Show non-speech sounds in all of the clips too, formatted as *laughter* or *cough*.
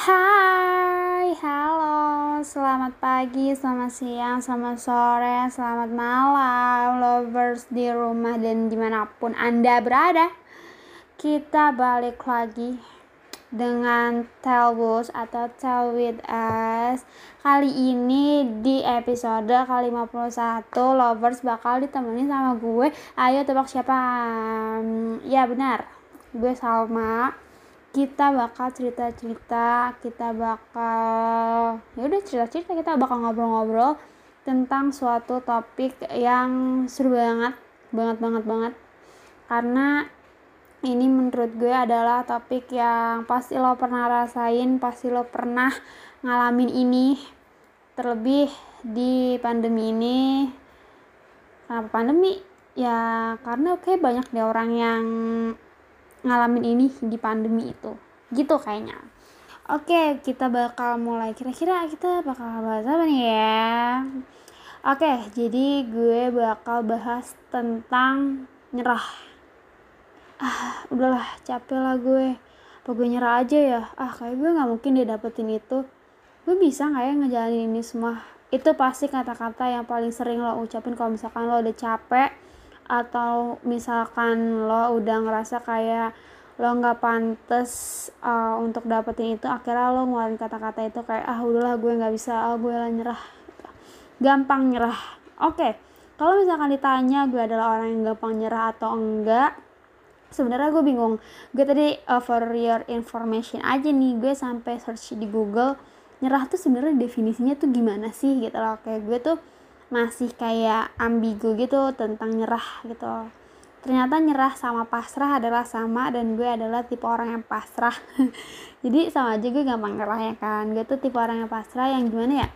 Hai, halo, selamat pagi, selamat siang, selamat sore, selamat malam, lovers di rumah dan di mana pun Anda berada. Kita balik lagi dengan Tell Bus atau Tell With Us. Kali ini di episode kali 51 lovers bakal ditemani sama gue. Ayo tebak siapa? Hmm, ya benar, gue Salma kita bakal cerita-cerita kita bakal ya udah cerita-cerita kita bakal ngobrol-ngobrol tentang suatu topik yang seru banget banget banget banget. Karena ini menurut gue adalah topik yang pasti lo pernah rasain pasti lo pernah ngalamin ini terlebih di pandemi ini. Kenapa pandemi? Ya karena oke okay, banyak deh orang yang ngalamin ini di pandemi itu. Gitu kayaknya. Oke kita bakal mulai. Kira-kira kita bakal bahas apa nih ya? Oke jadi gue bakal bahas tentang nyerah. Ah udahlah capek lah gue. Apa gue nyerah aja ya? Ah kayak gue nggak mungkin dia dapetin itu. Gue bisa nggak ya ngejalanin ini semua? Itu pasti kata-kata yang paling sering lo ucapin kalau misalkan lo udah capek atau misalkan lo udah ngerasa kayak lo nggak pantas uh, untuk dapetin itu akhirnya lo ngeluarin kata-kata itu kayak ah udahlah gue nggak bisa ah gue lah nyerah gampang nyerah. Oke okay. kalau misalkan ditanya gue adalah orang yang gampang nyerah atau enggak sebenarnya gue bingung. Gue tadi uh, for your information aja nih gue sampai search di Google nyerah tuh sebenarnya definisinya tuh gimana sih gitu loh. Kayak gue tuh masih kayak ambigu gitu tentang nyerah gitu. Ternyata nyerah sama pasrah adalah sama dan gue adalah tipe orang yang pasrah. *laughs* Jadi sama aja gue gampang nyerah ya kan. Gue tuh tipe orang yang pasrah yang gimana ya?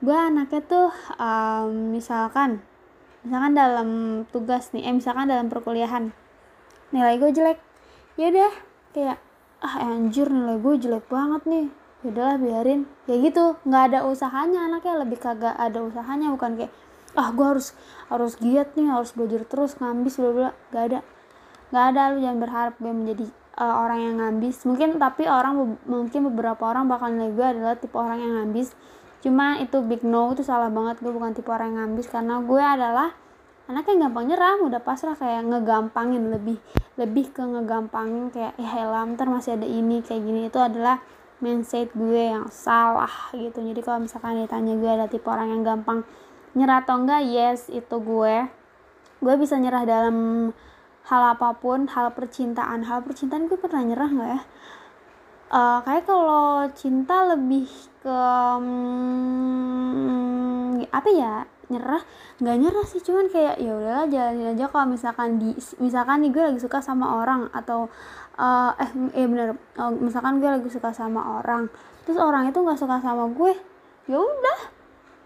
Gue anaknya tuh um, misalkan misalkan dalam tugas nih eh misalkan dalam perkuliahan nilai gue jelek. Ya udah kayak ah anjir nilai gue jelek banget nih udahlah biarin. Kayak gitu nggak ada usahanya anaknya lebih kagak ada usahanya bukan kayak ah gue harus harus giat nih harus belajar terus ngambis bla bla. Gak ada. Nggak ada lu jangan berharap gue menjadi uh, orang yang ngambis. Mungkin tapi orang mungkin beberapa orang bakal nilai gue adalah tipe orang yang ngambis. Cuma itu big no itu salah banget. Gue bukan tipe orang yang ngambis karena gue adalah anak yang gampang nyerah udah pasrah kayak ngegampangin lebih lebih ke ngegampangin kayak ya elah ntar masih ada ini kayak gini. Itu adalah mindset gue yang salah gitu. Jadi kalau misalkan ditanya gue ada tipe orang yang gampang nyerah atau enggak yes itu gue. Gue bisa nyerah dalam hal apa pun hal percintaan. Hal percintaan gue pernah nyerah nggak ya? Uh, kayak kalau cinta lebih ke um, apa ya nyerah nggak nyerah sih. Cuman kayak ya udahlah jalanin aja kalau misalkan di misalkan nih gue lagi suka sama orang atau uh, eh eh bener uh, misalkan gue lagi suka sama orang terus orang itu nggak suka sama gue ya udah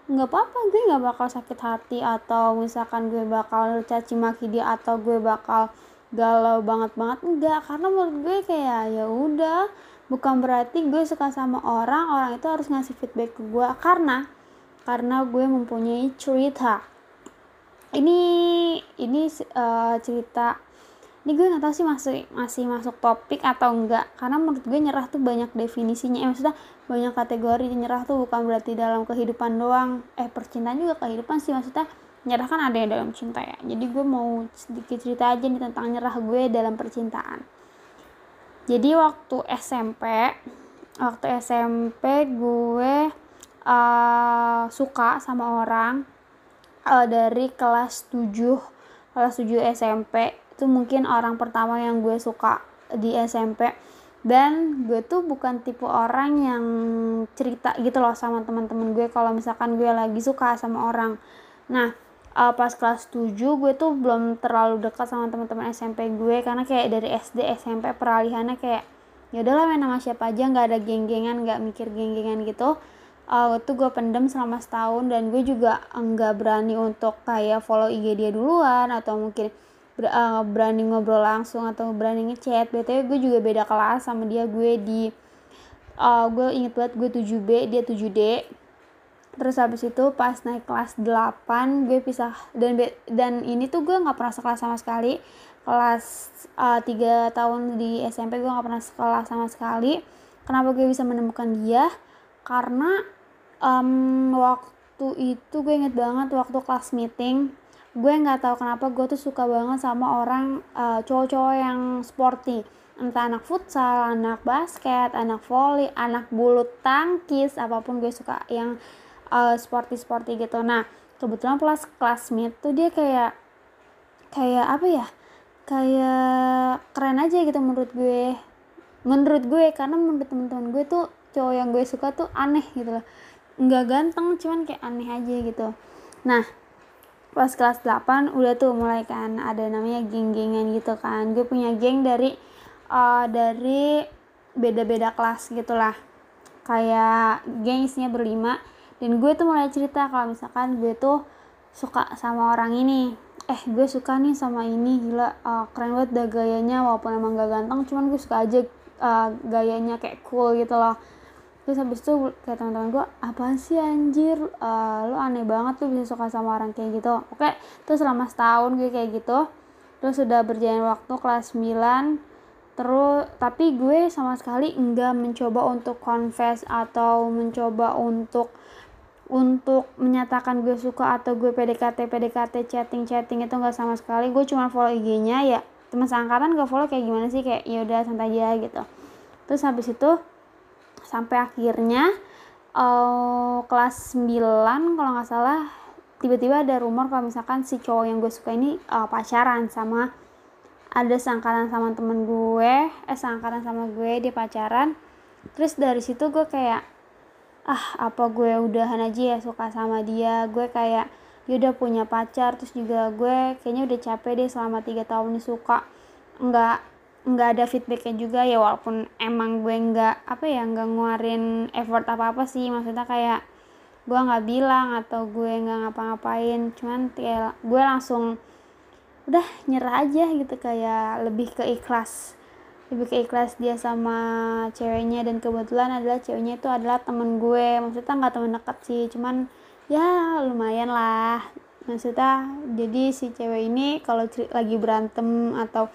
nggak apa-apa gue nggak bakal sakit hati atau misalkan gue bakal caci maki dia atau gue bakal galau banget banget enggak karena menurut gue kayak ya udah bukan berarti gue suka sama orang orang itu harus ngasih feedback ke gue. Karena karena gue mempunyai cerita. Ini ini uh, cerita. Ini gue nggak tahu sih masih masih masuk topik atau enggak. Karena menurut gue nyerah tuh banyak definisinya. Eh, maksudnya banyak kategori nyerah tuh bukan berarti dalam kehidupan doang. Eh percintaan juga kehidupan sih. Maksudnya nyerah kan ada yang dalam cinta ya. Jadi gue mau sedikit cerita aja nih tentang nyerah gue dalam percintaan. Jadi waktu SMP waktu SMP gue uh, suka sama orang uh, dari kelas 7 kelas 7 SMP itu mungkin orang pertama yang gue suka di SMP dan gue tuh bukan tipe orang yang cerita gitu loh sama teman-teman gue kalau misalkan gue lagi suka sama orang. Nah uh, pas kelas 7 gue tuh belum terlalu dekat sama teman-teman SMP gue karena kayak dari SD SMP peralihannya kayak ya udahlah main sama siapa aja nggak ada geng-gengan nggak mikir geng-gengan gitu uh, itu gue pendem selama setahun dan gue juga nggak berani untuk kayak follow IG dia duluan atau mungkin ber, uh, berani ngobrol langsung atau berani ngechat. Btw gue juga beda kelas sama dia. Gue di uh, gue inget banget gue 7B dia 7D terus habis itu pas naik kelas 8 gue pisah. Dan dan ini tuh gue nggak pernah sekelas sama sekali. Kelas uh, 3 tahun di SMP gue nggak pernah sekelas sama sekali. Kenapa gue bisa menemukan dia? Karena um, waktu itu gue inget banget waktu kelas meeting gue nggak tahu kenapa gue tuh suka banget sama orang uh, cowok-cowok yang sporty entah anak futsal, anak basket, anak volley, anak bulu tangkis, apa pun gue suka yang uh, sporty-sporty gitu. Nah, kebetulan kelas classmate tuh dia kayak kayak apa ya? Kayak keren aja gitu menurut gue. Menurut gue karena menurut teman-teman gue tuh cowok yang gue suka tuh aneh gitu loh. Nggak ganteng, cuman kayak aneh aja gitu. Nah, pas kelas 8 udah tuh mulai kan ada namanya geng-gengan gitu kan. Gue punya geng dari uh, dari beda-beda kelas gitulah. Kayak gengsnya berlima. Dan gue tuh mulai cerita kalau misalkan gue tuh suka sama orang ini. Eh gue suka nih sama ini gila. Uh, keren banget dah gayanya walaupun emang gak ganteng cuman gue suka aja uh, gayanya kayak cool gitu loh terus habis itu kayak teman-teman gue apa sih anjir? Uh, lo aneh banget tuh bisa suka sama orang kayak gitu. Oke terus selama setahun gue kayak gitu terus sudah berjalan waktu kelas 9 terus tapi gue sama sekali enggak mencoba untuk confess atau mencoba untuk untuk menyatakan gue suka atau gue PDKT PDKT chatting chatting itu enggak sama sekali. Gue cuma follow IG-nya ya teman seangkatan gak follow kayak gimana sih? Kayak ya udah santai aja gitu. Terus habis itu sampai akhirnya uh, kelas 9 kalau nggak salah tiba-tiba ada rumor kalau misalkan si cowok yang gue suka ini uh, pacaran sama ada sangkaran sama temen gue eh sangkaran sama gue dia pacaran. Terus dari situ gue kayak ah apa gue udahan aja ya suka sama dia? Gue kayak dia udah punya pacar. Terus juga gue kayaknya udah capek deh selama tiga tahun nih suka. Nggak nggak ada feedbacknya juga ya walaupun emang gue nggak apa ya nggak nguarin effort apa apa sih. Maksudnya kayak gue nggak bilang atau gue nggak ngapa-ngapain. Cuman ya gue langsung udah nyerah aja gitu kayak lebih ke ikhlas. Lebih ke ikhlas dia sama ceweknya. Dan kebetulan adalah ceweknya itu adalah temen gue. Maksudnya nggak temen dekat sih cuman ya lumayan lah. Maksudnya jadi si cewek ini kalau lagi berantem atau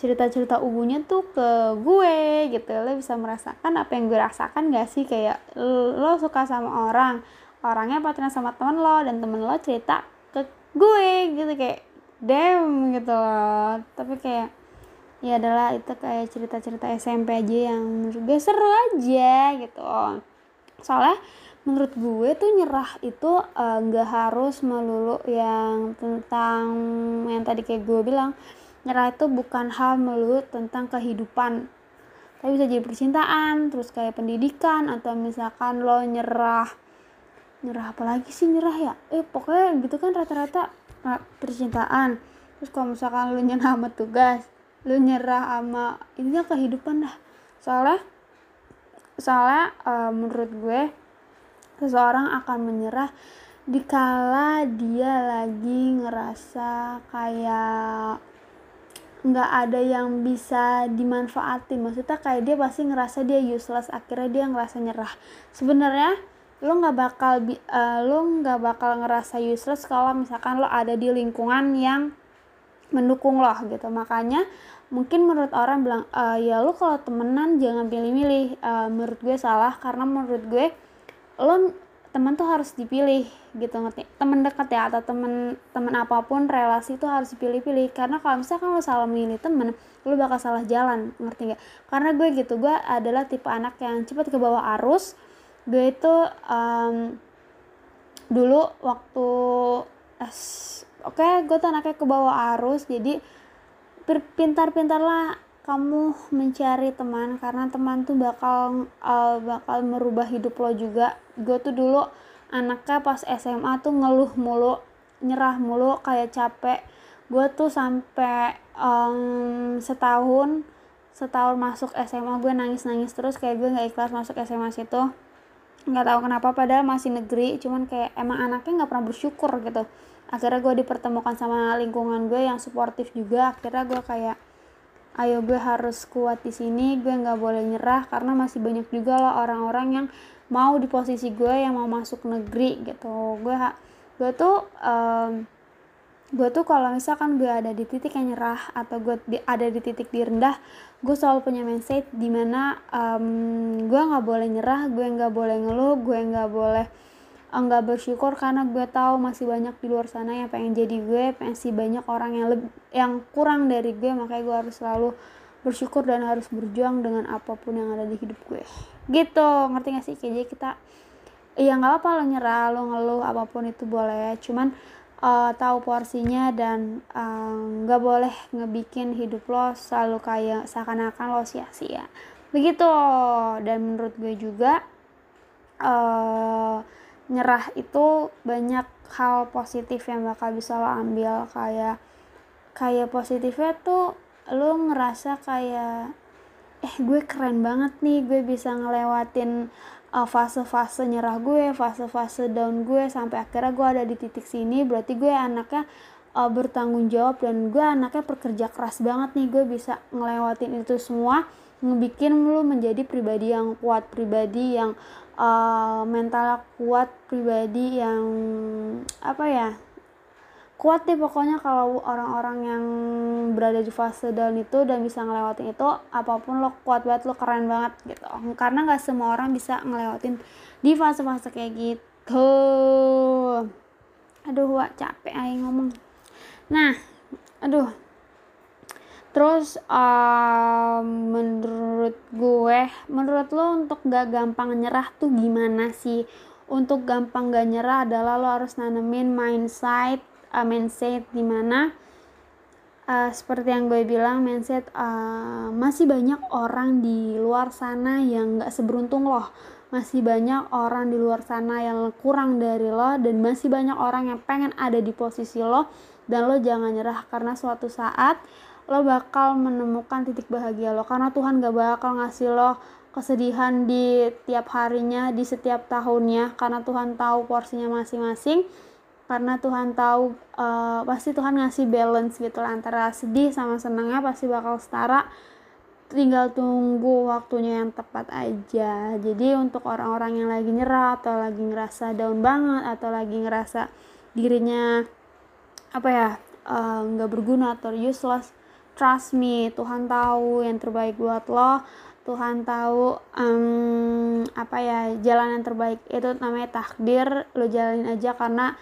cerita-cerita ubunya tuh ke gue gitu. Lo bisa merasakan apa yang gue rasakan gak sih? Kayak lo suka sama orang orangnya pacaran sama temen lo dan temen lo cerita ke gue gitu. Kayak damn gitu loh. Tapi kayak ya adalah itu kayak cerita-cerita SMP aja yang menurut gue seru aja gitu. Soalnya menurut gue tuh nyerah itu eh, nggak uh, harus melulu yang tentang yang tadi kayak gue bilang nyerah itu bukan hal melulu tentang kehidupan. Tapi bisa jadi percintaan terus kayak pendidikan atau misalkan lo nyerah. Nyerah apa lagi sih nyerah ya? Eh pokoknya gitu kan rata-rata percintaan. Terus kalau misalkan lu nyerah sama tugas lu nyerah sama intinya kehidupan dah soalnya soalnya uh, menurut gue seseorang akan menyerah dikala dia lagi ngerasa kayak nggak ada yang bisa dimanfaatin. Maksudnya kayak dia pasti ngerasa dia useless akhirnya dia ngerasa nyerah. Sebenarnya lo nggak bakal uh, lo nggak bakal ngerasa useless kalau misalkan lo ada di lingkungan yang mendukung lo gitu. Makanya mungkin menurut orang bilang e, ya lo kalau temenan jangan pilih-milih. Uh, menurut gue salah karena menurut gue lo temen tuh harus dipilih gitu ngerti? Temen dekat ya atau temen temen apa pun relasi tuh harus dipilih-pilih. Karena kalau misalkan lo salah milih temen lo bakal salah jalan ngerti gak karena gue gitu gue adalah tipe anak yang cepat ke bawah arus. Gue itu um, dulu waktu es oke okay, gue tuh anaknya ke bawah arus. Jadi pintar-pintarlah kamu mencari teman karena teman tuh bakal uh, bakal merubah hidup lo juga. Gue tuh dulu anaknya pas SMA tuh ngeluh mulu nyerah mulu kayak capek. Gue tuh sampai um, setahun setahun masuk SMA gue nangis nangis terus kayak gue nggak ikhlas masuk SMA situ. Nggak tahu kenapa padahal masih negeri cuman kayak emang anaknya nggak pernah bersyukur gitu. Akhirnya gue dipertemukan sama lingkungan gue yang suportif juga akhirnya gue kayak ayo gue harus kuat di sini gue nggak boleh nyerah karena masih banyak juga loh orang-orang yang mau di posisi gue yang mau masuk negeri gitu. Gue gue tuh um, gue tuh kalau misalkan gue ada di titik yang nyerah atau gue di, ada di titik di rendah gue selalu punya mindset di mana um, gue nggak boleh nyerah gue nggak boleh ngeluh gue nggak boleh nggak bersyukur karena gue tahu masih banyak di luar sana yang pengen jadi gue masih banyak orang yang lebih yang kurang dari gue makanya gue harus selalu bersyukur dan harus berjuang dengan apa pun yang ada di hidup gue. Gitu ngerti gak sih? Kayak kita ya nggak apa lo nyerah lo ngeluh apa pun itu boleh. Cuman uh, tahu porsinya dan nggak uh, boleh ngebikin hidup lo selalu kayak seakan-akan lo sia-sia. Begitu. Dan menurut gue juga uh, nyerah itu banyak hal positif yang bakal bisa lo ambil. Kayak kayak positifnya tuh lo ngerasa kayak eh gue keren banget nih gue bisa ngelewatin uh, fase-fase nyerah gue, fase-fase down gue sampai akhirnya gue ada di titik sini. Berarti gue anaknya uh, bertanggung jawab dan gue anaknya pekerja keras banget nih. Gue bisa ngelewatin itu semua ngebikin lu menjadi pribadi yang kuat pribadi yang uh, mentalnya kuat pribadi yang apa ya kuat deh pokoknya kalau orang-orang yang berada di fase down itu dan bisa ngelewatin itu apa pun lo kuat banget lo keren banget gitu. Karena nggak semua orang bisa ngelewatin di fase-fase kayak gitu. Aduh wak capek aja ngomong. Nah aduh terus um, menurut gue menurut lo untuk gak gampang nyerah tuh gimana sih? Untuk gampang gak nyerah adalah lo harus nanemin mindset uh, mindset di mana uh, seperti yang gue bilang mindset uh, masih banyak orang di luar sana yang gak seberuntung loh. Masih banyak orang di luar sana yang kurang dari lo dan masih banyak orang yang pengen ada di posisi lo dan lo jangan nyerah karena suatu saat lo bakal menemukan titik bahagia lo karena Tuhan gak bakal ngasih lo kesedihan di tiap harinya di setiap tahunnya karena Tuhan tahu porsinya masing-masing karena Tuhan tahu uh, pasti Tuhan ngasih balance gitu lah antara sedih sama senangnya pasti bakal setara. Tinggal tunggu waktunya yang tepat aja. Jadi untuk orang-orang yang lagi nyerah atau lagi ngerasa down banget atau lagi ngerasa dirinya apa ya eh, nggak uh, berguna atau useless trust me Tuhan tahu yang terbaik buat lo. Tuhan tahu um, apa ya jalan yang terbaik itu namanya takdir. Lo jalanin aja karena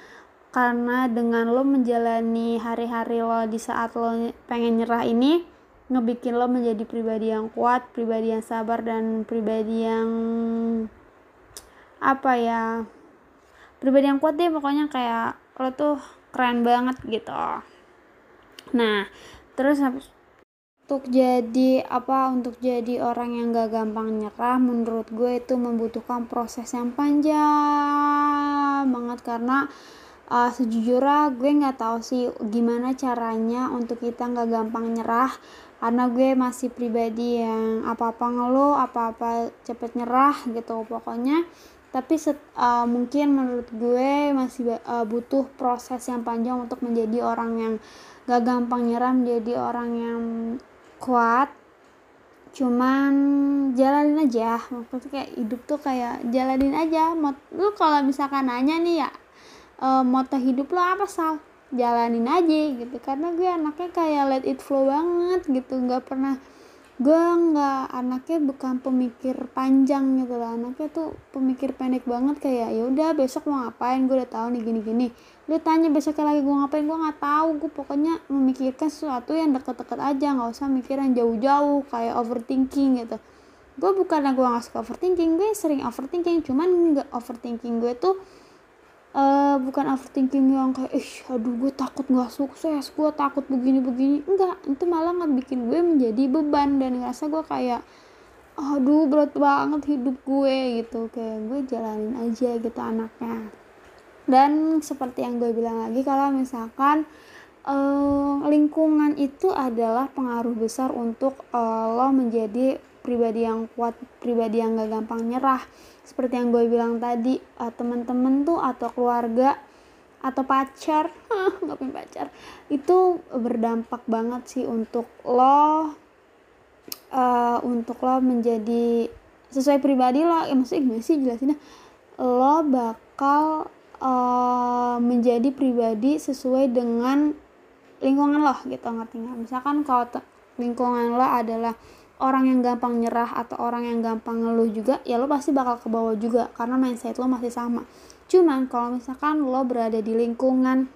karena dengan lo menjalani hari-hari lo di saat lo pengen nyerah ini ngebikin lo menjadi pribadi yang kuat, pribadi yang sabar dan pribadi yang apa ya pribadi yang kuat deh. Pokoknya kayak lo tuh keren banget gitu. Nah terus untuk jadi apa untuk jadi orang yang gak gampang nyerah menurut gue itu membutuhkan proses yang panjang banget. Karena uh, sejujurnya gue nggak tahu sih gimana caranya untuk kita nggak gampang nyerah. Karena gue masih pribadi yang apa-apa ngeluh apa-apa cepet nyerah gitu pokoknya. Tapi set, uh, mungkin menurut gue masih uh, butuh proses yang panjang untuk menjadi orang yang gak gampang nyerah menjadi orang yang kuat. Cuman jalanin aja. Maksudnya kayak hidup tuh kayak jalanin aja. Lu kalau misalkan nanya nih ya uh, moto hidup lo apa sal? Jalanin aja gitu. Karena gue anaknya kayak let it flow banget gitu. Nggak pernah gue nggak anaknya bukan pemikir panjang gitu lah anaknya tuh pemikir pendek banget kayak ya udah besok mau ngapain? Gue udah tahu nih gini gini lu tanya besoknya lagi gue ngapain? Gue nggak tahu. Gue pokoknya memikirkan sesuatu yang deket-deket aja. Nggak usah mikir yang jauh-jauh kayak overthinking gitu. Gue bukan gue nggak suka overthinking gue sering overthinking. Cuman nggak overthinking gue tuh uh, bukan overthinking yang kayak ih aduh gue takut nggak sukses gue takut begini begini enggak itu malah nggak bikin gue menjadi beban dan ngerasa gue kayak aduh berat banget hidup gue gitu. Kayak gue jalanin aja gitu anaknya. Dan seperti yang gue bilang lagi kalau misalkan uh, lingkungan itu adalah pengaruh besar untuk uh, lo menjadi pribadi yang kuat pribadi yang gak gampang nyerah seperti yang gue bilang tadi uh, teman-teman tuh atau keluarga atau pacar *laughs* nggak punya pacar itu berdampak banget sih untuk lo uh, untuk lo menjadi sesuai pribadi lo ya maksudnya gimana sih jelasinnya? Lo bakal uh, menjadi pribadi sesuai dengan lingkungan lo gitu ngerti nggak? Misalkan kalau lingkungan lo adalah orang yang gampang nyerah atau orang yang gampang ngeluh juga ya lo pasti bakal ke bawah juga karena mindset lo masih sama. Cuman kalau misalkan lo berada di lingkungan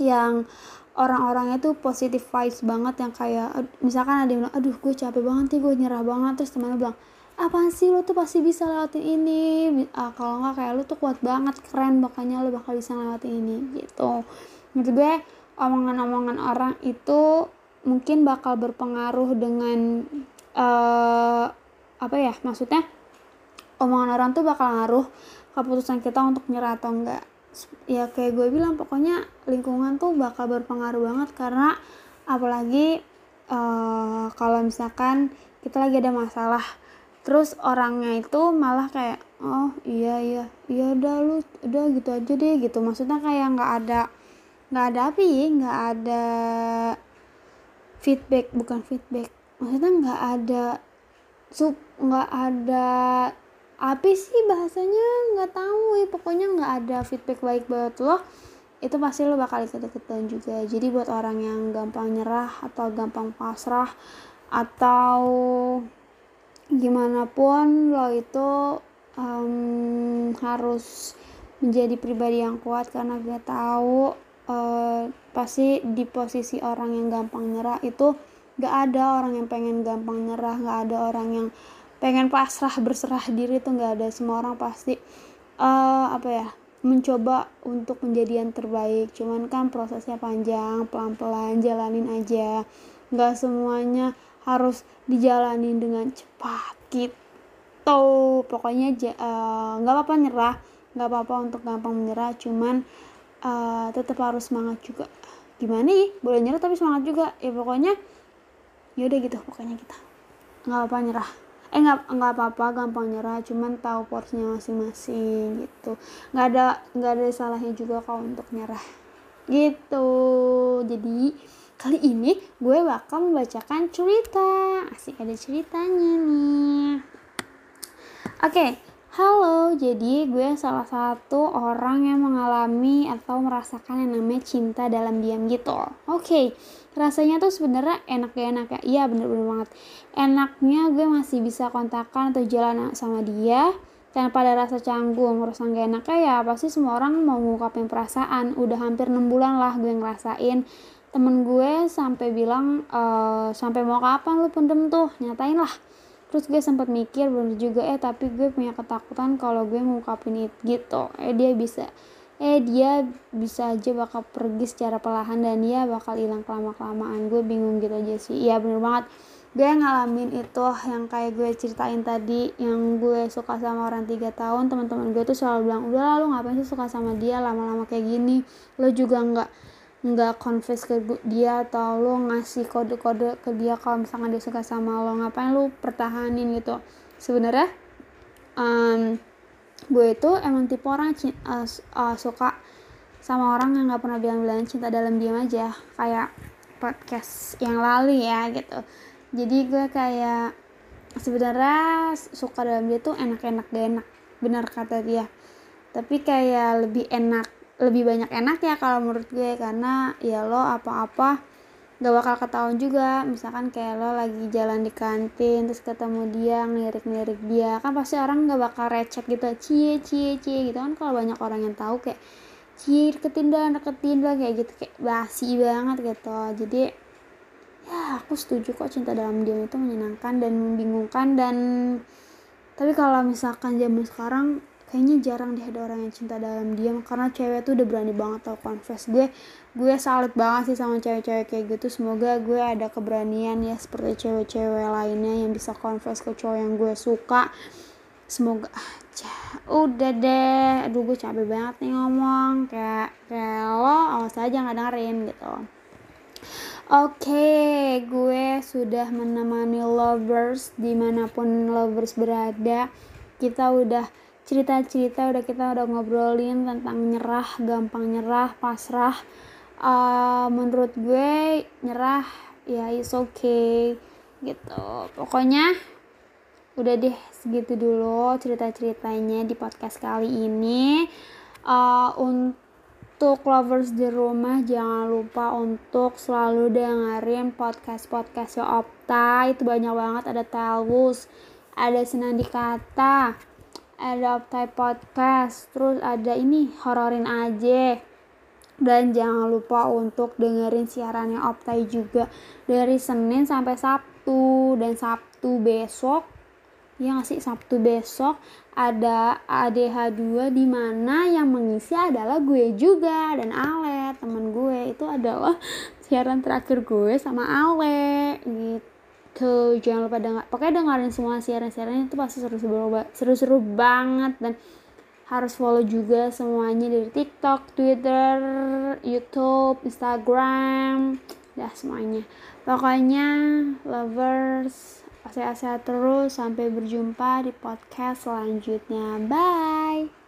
yang orang-orangnya tuh positif vibes banget yang kayak misalkan ada yang bilang aduh gue capek banget nih gue nyerah banget terus temannya bilang apa sih lo tuh pasti bisa lewatin ini? Ah, kalau nggak kayak lo tuh kuat banget keren makanya lo bakal bisa lewatin ini gitu. Menurut gue omongan-omongan orang itu mungkin bakal berpengaruh dengan uh, apa ya maksudnya omongan orang tuh bakal ngaruh keputusan kita untuk nyerah atau enggak. Ya kayak gue bilang pokoknya lingkungan tuh bakal berpengaruh banget karena apalagi uh, kalau misalkan kita lagi ada masalah terus orangnya itu malah kayak oh iya iya iya udah lu udah gitu aja deh gitu. Maksudnya kayak nggak ada nggak ada api nggak ada feedback bukan feedback maksudnya nggak ada sub nggak ada api sih bahasanya nggak tahu ya. Pokoknya nggak ada feedback baik buat lo itu pasti lo bakal ikut-ikutan juga. Jadi buat orang yang gampang nyerah atau gampang pasrah atau gimana pun lo itu um, harus menjadi pribadi yang kuat karena gue tahu uh, pasti di posisi orang yang gampang nyerah itu gak ada orang yang pengen gampang nyerah gak ada orang yang pengen pasrah berserah diri tuh gak ada. Semua orang pasti uh, apa ya mencoba untuk menjadi yang terbaik. Cuman kan prosesnya panjang pelan-pelan jalanin aja. Gak semuanya harus dijalani dengan cepat gitu. Pokoknya eh, nggak uh, apa-apa nyerah nggak apa-apa untuk gampang menyerah. Cuman uh, tetap harus semangat juga. Gimana nih boleh nyerah tapi semangat juga. Ya pokoknya yaudah gitu pokoknya kita nggak apa-apa nyerah eh nggak nggak apa-apa gampang nyerah cuman tahu porsinya masing-masing gitu nggak ada nggak ada salahnya juga kalau untuk nyerah gitu jadi Kali ini gue bakal membacakan cerita. Asik ada ceritanya nih. Oke, okay, halo. Jadi gue salah satu orang yang mengalami atau merasakan yang namanya cinta dalam diam gitu. Oke, okay, rasanya tuh sebenarnya enak ya enak ya. Iya bener-bener banget. Enaknya gue masih bisa kontakkan atau jalan sama dia tanpa ada rasa canggung. Rasa gak enaknya ya pasti semua orang mau ngungkapin perasaan. Udah hampir 6 bulan lah gue ngerasain. Temen gue sampai bilang e, sampai mau kapan lu pendem tuh? Nyatain lah. Terus gue sempat mikir bener juga eh tapi gue punya ketakutan kalau gue ngungkapin itu gitu. Eh dia bisa eh dia bisa aja bakal pergi secara perlahan dan dia bakal hilang kelama kelamaan gue bingung gitu aja sih. Iya bener banget. Gue ngalamin itu yang kayak gue ceritain tadi yang gue suka sama orang tiga tahun teman-teman gue tuh selalu bilang udah lu ngapain sih suka sama dia lama-lama kayak gini? Lo juga nggak nggak confess ke dia atau lo ngasih kode-kode ke dia kalau misalnya dia suka sama lo ngapain lo pertahanin gitu? Sebenarnya um, gue itu emang tipe orang uh, uh, suka sama orang yang nggak pernah bilang-bilang cinta dalam diam aja. Kayak podcast yang lalu ya gitu. Jadi gue kayak sebenarnya suka dalam dia tuh enak-enak gak enak. Benar kata dia. Tapi kayak lebih enak lebih banyak enak ya kalau menurut gue. Karena ya lo apa-apa gak bakal ketahuan juga. Misalkan kayak lo lagi jalan di kantin terus ketemu dia ngelirik-ngelirik dia kan pasti orang gak bakal recek gitu. Cie cie cie gitu. Kan kalau banyak orang yang tahu kayak cie deketin dong deketin dong kayak gitu. Kayak basi banget gitu. Jadi ya aku setuju kok cinta dalam diam itu menyenangkan dan membingungkan dan tapi kalau misalkan zaman sekarang kayaknya jarang deh ada orang yang cinta dalam diam karena cewek tuh udah berani banget tau confess. Gue gue salut banget sih sama cewek-cewek kayak gitu. Semoga gue ada keberanian ya seperti cewek-cewek lainnya yang bisa confess ke cowok yang gue suka. Semoga aja udah deh. Aduh gue capek banget nih ngomong. Kayak kayak lo awas aja nggak dengerin gitu. Oke, okay, gue sudah menemani lovers di mana pun lovers berada. Kita udah cerita-cerita udah kita udah ngobrolin tentang nyerah gampang nyerah pasrah. Uh, menurut gue nyerah ya is okay gitu. Pokoknya udah deh segitu dulu cerita-ceritanya di podcast kali ini. Uh, untuk lovers di rumah jangan lupa untuk selalu dengerin podcast podcast Opta. Itu banyak banget ada Telus ada Senandi Kata ada Opta Podcast. Terus ada ini hororin aja. Dan jangan lupa untuk dengerin siarannya Optai juga. Dari Senin sampai Sabtu. Dan Sabtu besok ya nggak sih? Sabtu besok ada ADH2 di mana yang mengisi adalah gue juga dan Ale temen gue. Itu adalah *laughs* siaran terakhir gue sama Ale gitu jangan lupa dengar pokoknya dengerin semua siaran-siarannya itu pasti seru-seru seru-seru banget dan harus follow juga semuanya dari TikTok, Twitter, YouTube, Instagram, ya semuanya. Pokoknya lovers, sehat-sehat terus sampai berjumpa di podcast selanjutnya. Bye.